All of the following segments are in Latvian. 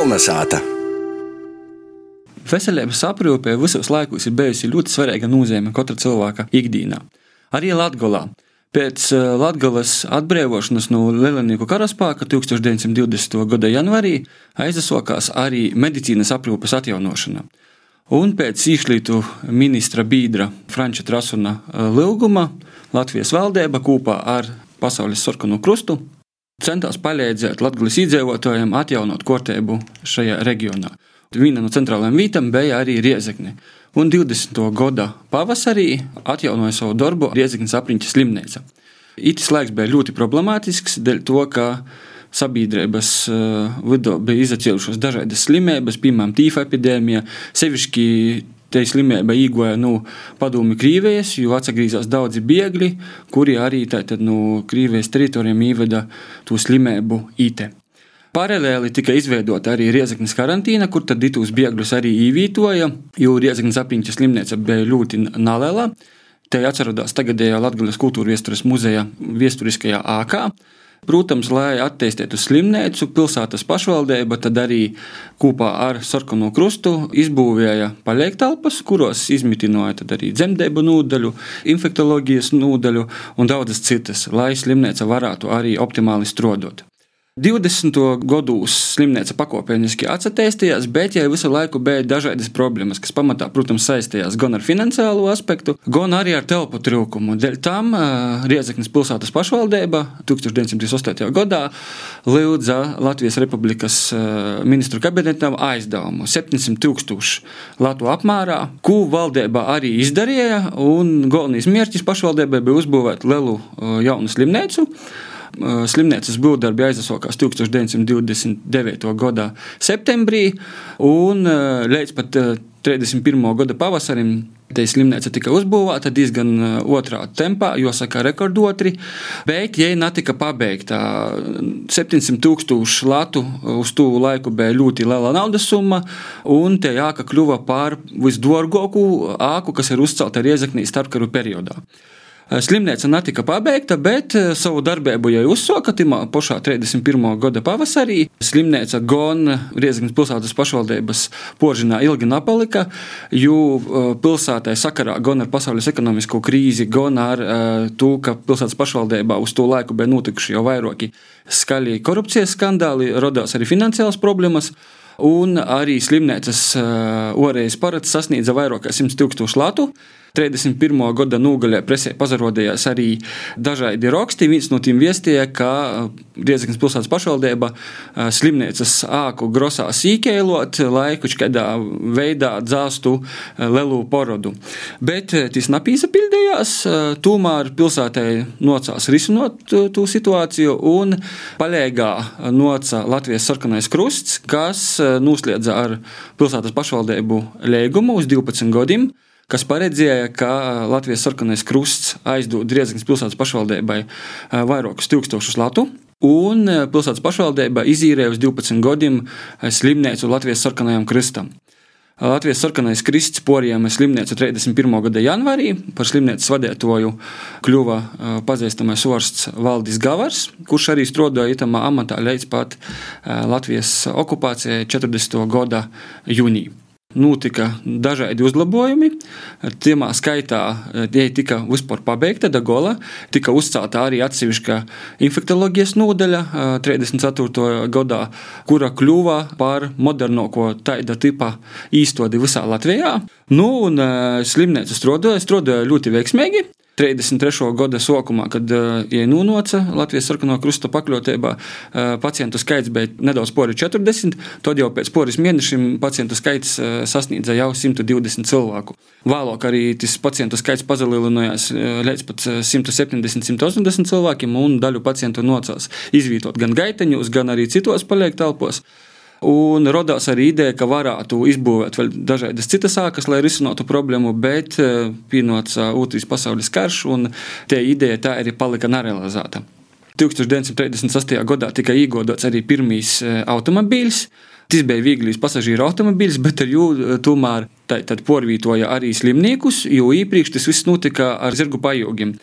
Kolnesāta! Veselības aprūpe visos laikos ir bijusi ļoti svarīga nozīme katra cilvēka ikdienā. Arī Latvijā. Pēc eh, Latvijas atbrīvošanas no Lielnieku karaspēka 1920. gada janvārī aizsākās arī medicīnas aprūpes atjaunošana. Un pēc īšlītu ministra Bīdra Franča Trasuna eh, lūguma Latvijas valdība kopā ar Pasaules sarkano krustu centās palīdzēt Latvijas iedzīvotājiem atjaunot kārtību šajā reģionā. Viena no centrālajām vietām bija arī Riezekne. Un 20. gada pavasarī atjaunoja savu darbu Riezeknes apriņķa slimnīca. Itis laiks bija ļoti problemātisks, dēļ to, ka sabiedrības uh, vidū bija izcēlušās dažādas slimības, piemēram, tīfa epidēmija, sevišķi Te slimība no nu, padomju Krievijas, jo atgriezās daudzi biegli, kuri arī tātad, nu, Krievijas teritorijām ieveda to slimību IT. Paralēli tika izveidota arī Riezaknes karantīna, kur tad ditus biegļus arī īvītoja, jo Riezaknes apiņķa slimnīca bija ļoti neliela. Te atcerodās tagadējā Latvijas kultūra vēstures muzeja vēsturiskajā ākā. Protams, lai attīstītu slimnīcu, pilsētas pašvaldība tad arī kopā ar sarkano krustu izbūvēja paļēktelpas, kuros izmitināja arī dzemdību nodaļu, infektoloģijas nodaļu un daudzas citas, lai slimnīca varētu arī optimāli strādāt. 20. gados slimnīca pakāpeniski attīstījās, bet jau visu laiku bija dažādas problēmas, kas pamatā, protams, saistījās gan ar finansiālo aspektu, gan arī ar telpu trūkumu. Dēļ tam Riedzeknas pilsētas pašvaldība 1928. gadā lūdza Latvijas Republikas ministru kabinetam aizdevumu 700 tūkstošu latu apmērā, ko valdība arī izdarīja, un galvenais mērķis pašvaldībai bija uzbūvēt lielu jaunu slimnīcu. Slimnīcas būvdarbi aizsākās 1929. gada septembrī, un līdz pat 31. gada pavasarim Te slimnīca tika uzbūvēta diezgan otrā tempā, jo saka rekordotri, bet, ja netika pabeigta 700 tūkstošu latu, uz to laiku bija ļoti liela naudas summa, un te āka kļuva par visdārgāko āku, kas ir uzcelta Riezeknī starpkaru periodā. Slimnīca netika pabeigta, bet eh, savu darbību jau uzsāka timā pašā 31. gada pavasarī. Slimnīca gan Riezgnas pilsētas pašvaldības požinā ilgi nepalika, jo eh, pilsētai sakarā gan ar pasaules ekonomisko krīzi, gan ar eh, to, ka pilsētas pašvaldībā uz to laiku bija notikuši jau vairāki skaļi korupcijas skandāli, radās arī finansiālas problēmas un arī slimnīcas orējas parāds sasniedza vairāk kā 100 tūkstošu latu. 31. gada nogalē presē pazarodējās arī dažādi raksti. Viens no tiem viestīja, ka Rieziknas pilsētas pašvaldība slimnīcas āku grosā sīkēlot, lai kaut kādā veidā dzāstu lielu porodu. Bet tas napīsapildījās, tomēr pilsētai nocās risinot to situāciju un paļēgā noca Latvijas sarkanais krusts, kas noslēdza ar pilsētas pašvaldību līgumu uz 12 gadiem kas paredzēja, ka Latvijas sarkanais krusts aizdod Rieziknas pilsētas pašvaldībai vairākus tūkstošus latu. Un pilsētas pašvaldība izīrēja uz 12 gadiem slimnīcu Latvijas sarkanajam kristam. Latvijas sarkanais krists porījām slimnīcu 31. gada janvārī. Par slimnīcas vadītāju kļuva pazīstamais orsts Valdis Gavars, kurš arī strādāja itamā amatā līdz pat Latvijas okupācijai 40. gada jūnijā. Notika dažādi uzlabojumi. Tajā skaitā, ja tika vispār pabeigta Dagola, tika uzcelta arī atsevišķa infektoloģijas nodaļa 34. gadā, kura kļuva par modernāko tāda tipa īstodi visā Latvijā. Nu, un slimnīca strādāja, strādāja ļoti veiksmīgi. 33. gada sākumā, kad ja nonāca Latvijas sarkano krusta pakļautībā, pacientu skaits bija nedaudz pori 40, tad jau pēc poris mēnešiem pacientu skaits sasniedza jau 120 cilvēku. Vēlāk arī tas pacientu skaits palielinājās līdz pat 170, 180 cilvēkiem, un daļu pacientu nocās izvietot gan gaiteņos, gan arī citos paliek telpos. Un radās arī ideja, ka varētu izbūvēt vēl dažādas citas ēkas, lai risinātu problēmu, bet eh, pienāca otrais pasaules karš, un tie ideja tā arī palika nerealizēta. 1938. gadā tika iegūts arī pirmais eh, automobīls. Tas bija viegls pasažieru automobīls, bet ar jū eh, tomēr porvītoja arī slimniekus, jo iepriekš tas viss notika ar zirgu pajūgiem.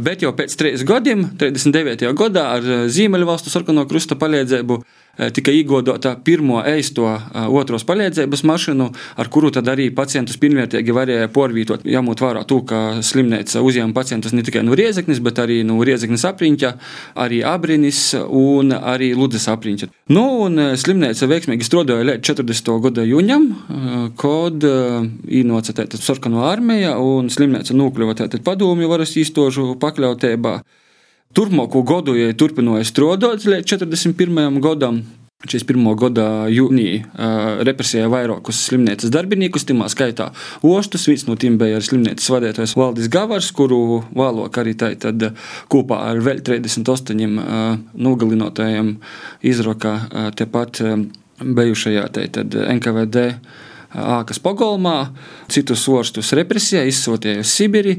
Bet jau pēc trīs gadiem, 39. gadā, ar Ziemeļvalstu sarkano krusta palīdzību, tika iegādāta pirmo eisto otros palīdzības mašīnu, ar kuru tad arī pacientus pilnvērtīgi varēja porvītot. Jāmūt vērā to, ka slimnīca uzņēma pacientus ne tikai no Riezeknis, bet arī no Riezeknis apriņķa, arī Abrinis un arī Ludzes apriņķa. Nu, un slimnīca veiksmīgi strādāja līdz 40. gada jūņam, kad īnoca tātad sarkano armija un slimnīca nokļuva tātad padomju varas īstožu pakļautībā. Turpmāko gadu, ja turpināja strādāt līdz 41. gadam, 41. gada jūnijā represijā vairākus slimnīcas darbiniekus, timā skaitā ostus. Viens no tiem bija arī slimnīcas vadītājs Valdis Gavars, kuru vēlāk arī tad kopā ar vēl 38 nogalinātajiem izroka tepat bijušajā NKVD ākas pogolmā, citus orstus represijā izsūtīja uz Sibiri,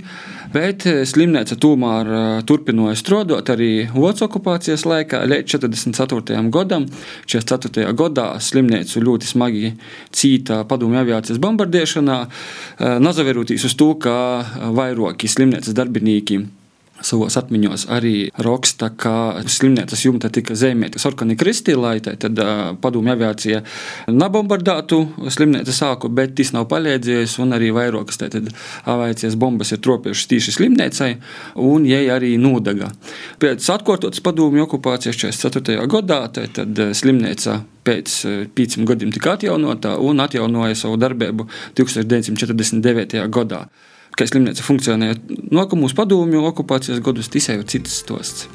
bet slimnīca tomēr turpināja strādāt arī otras okupācijas laikā, līdz 44. gadam. 44. gadā slimnīcu ļoti smagi cīta padomju aviācijas bombardēšanā, nazaveroties uz to, ka vairāki slimnīcas darbinieki savos atmiņos arī raksta, ka slimnīcas jumta tika zīmēta sarkani kristi, lai tad padomju aviācija nabombardētu slimnīcas sāku, bet tas nav palīdzējis, un arī vairākas aviācijas bombas ir tropījušas tieši slimnīcai, un jai arī nūdaga. Pēc atkārtotas padomju okupācijas 44. gadā tad slimnīca pēc pieciem gadiem tika atjaunota un atjaunoja savu darbību 1949. gadā kā slimnīca funkcionēja nākamos padomju okupācijas gadus, tas jau ir cits stosts.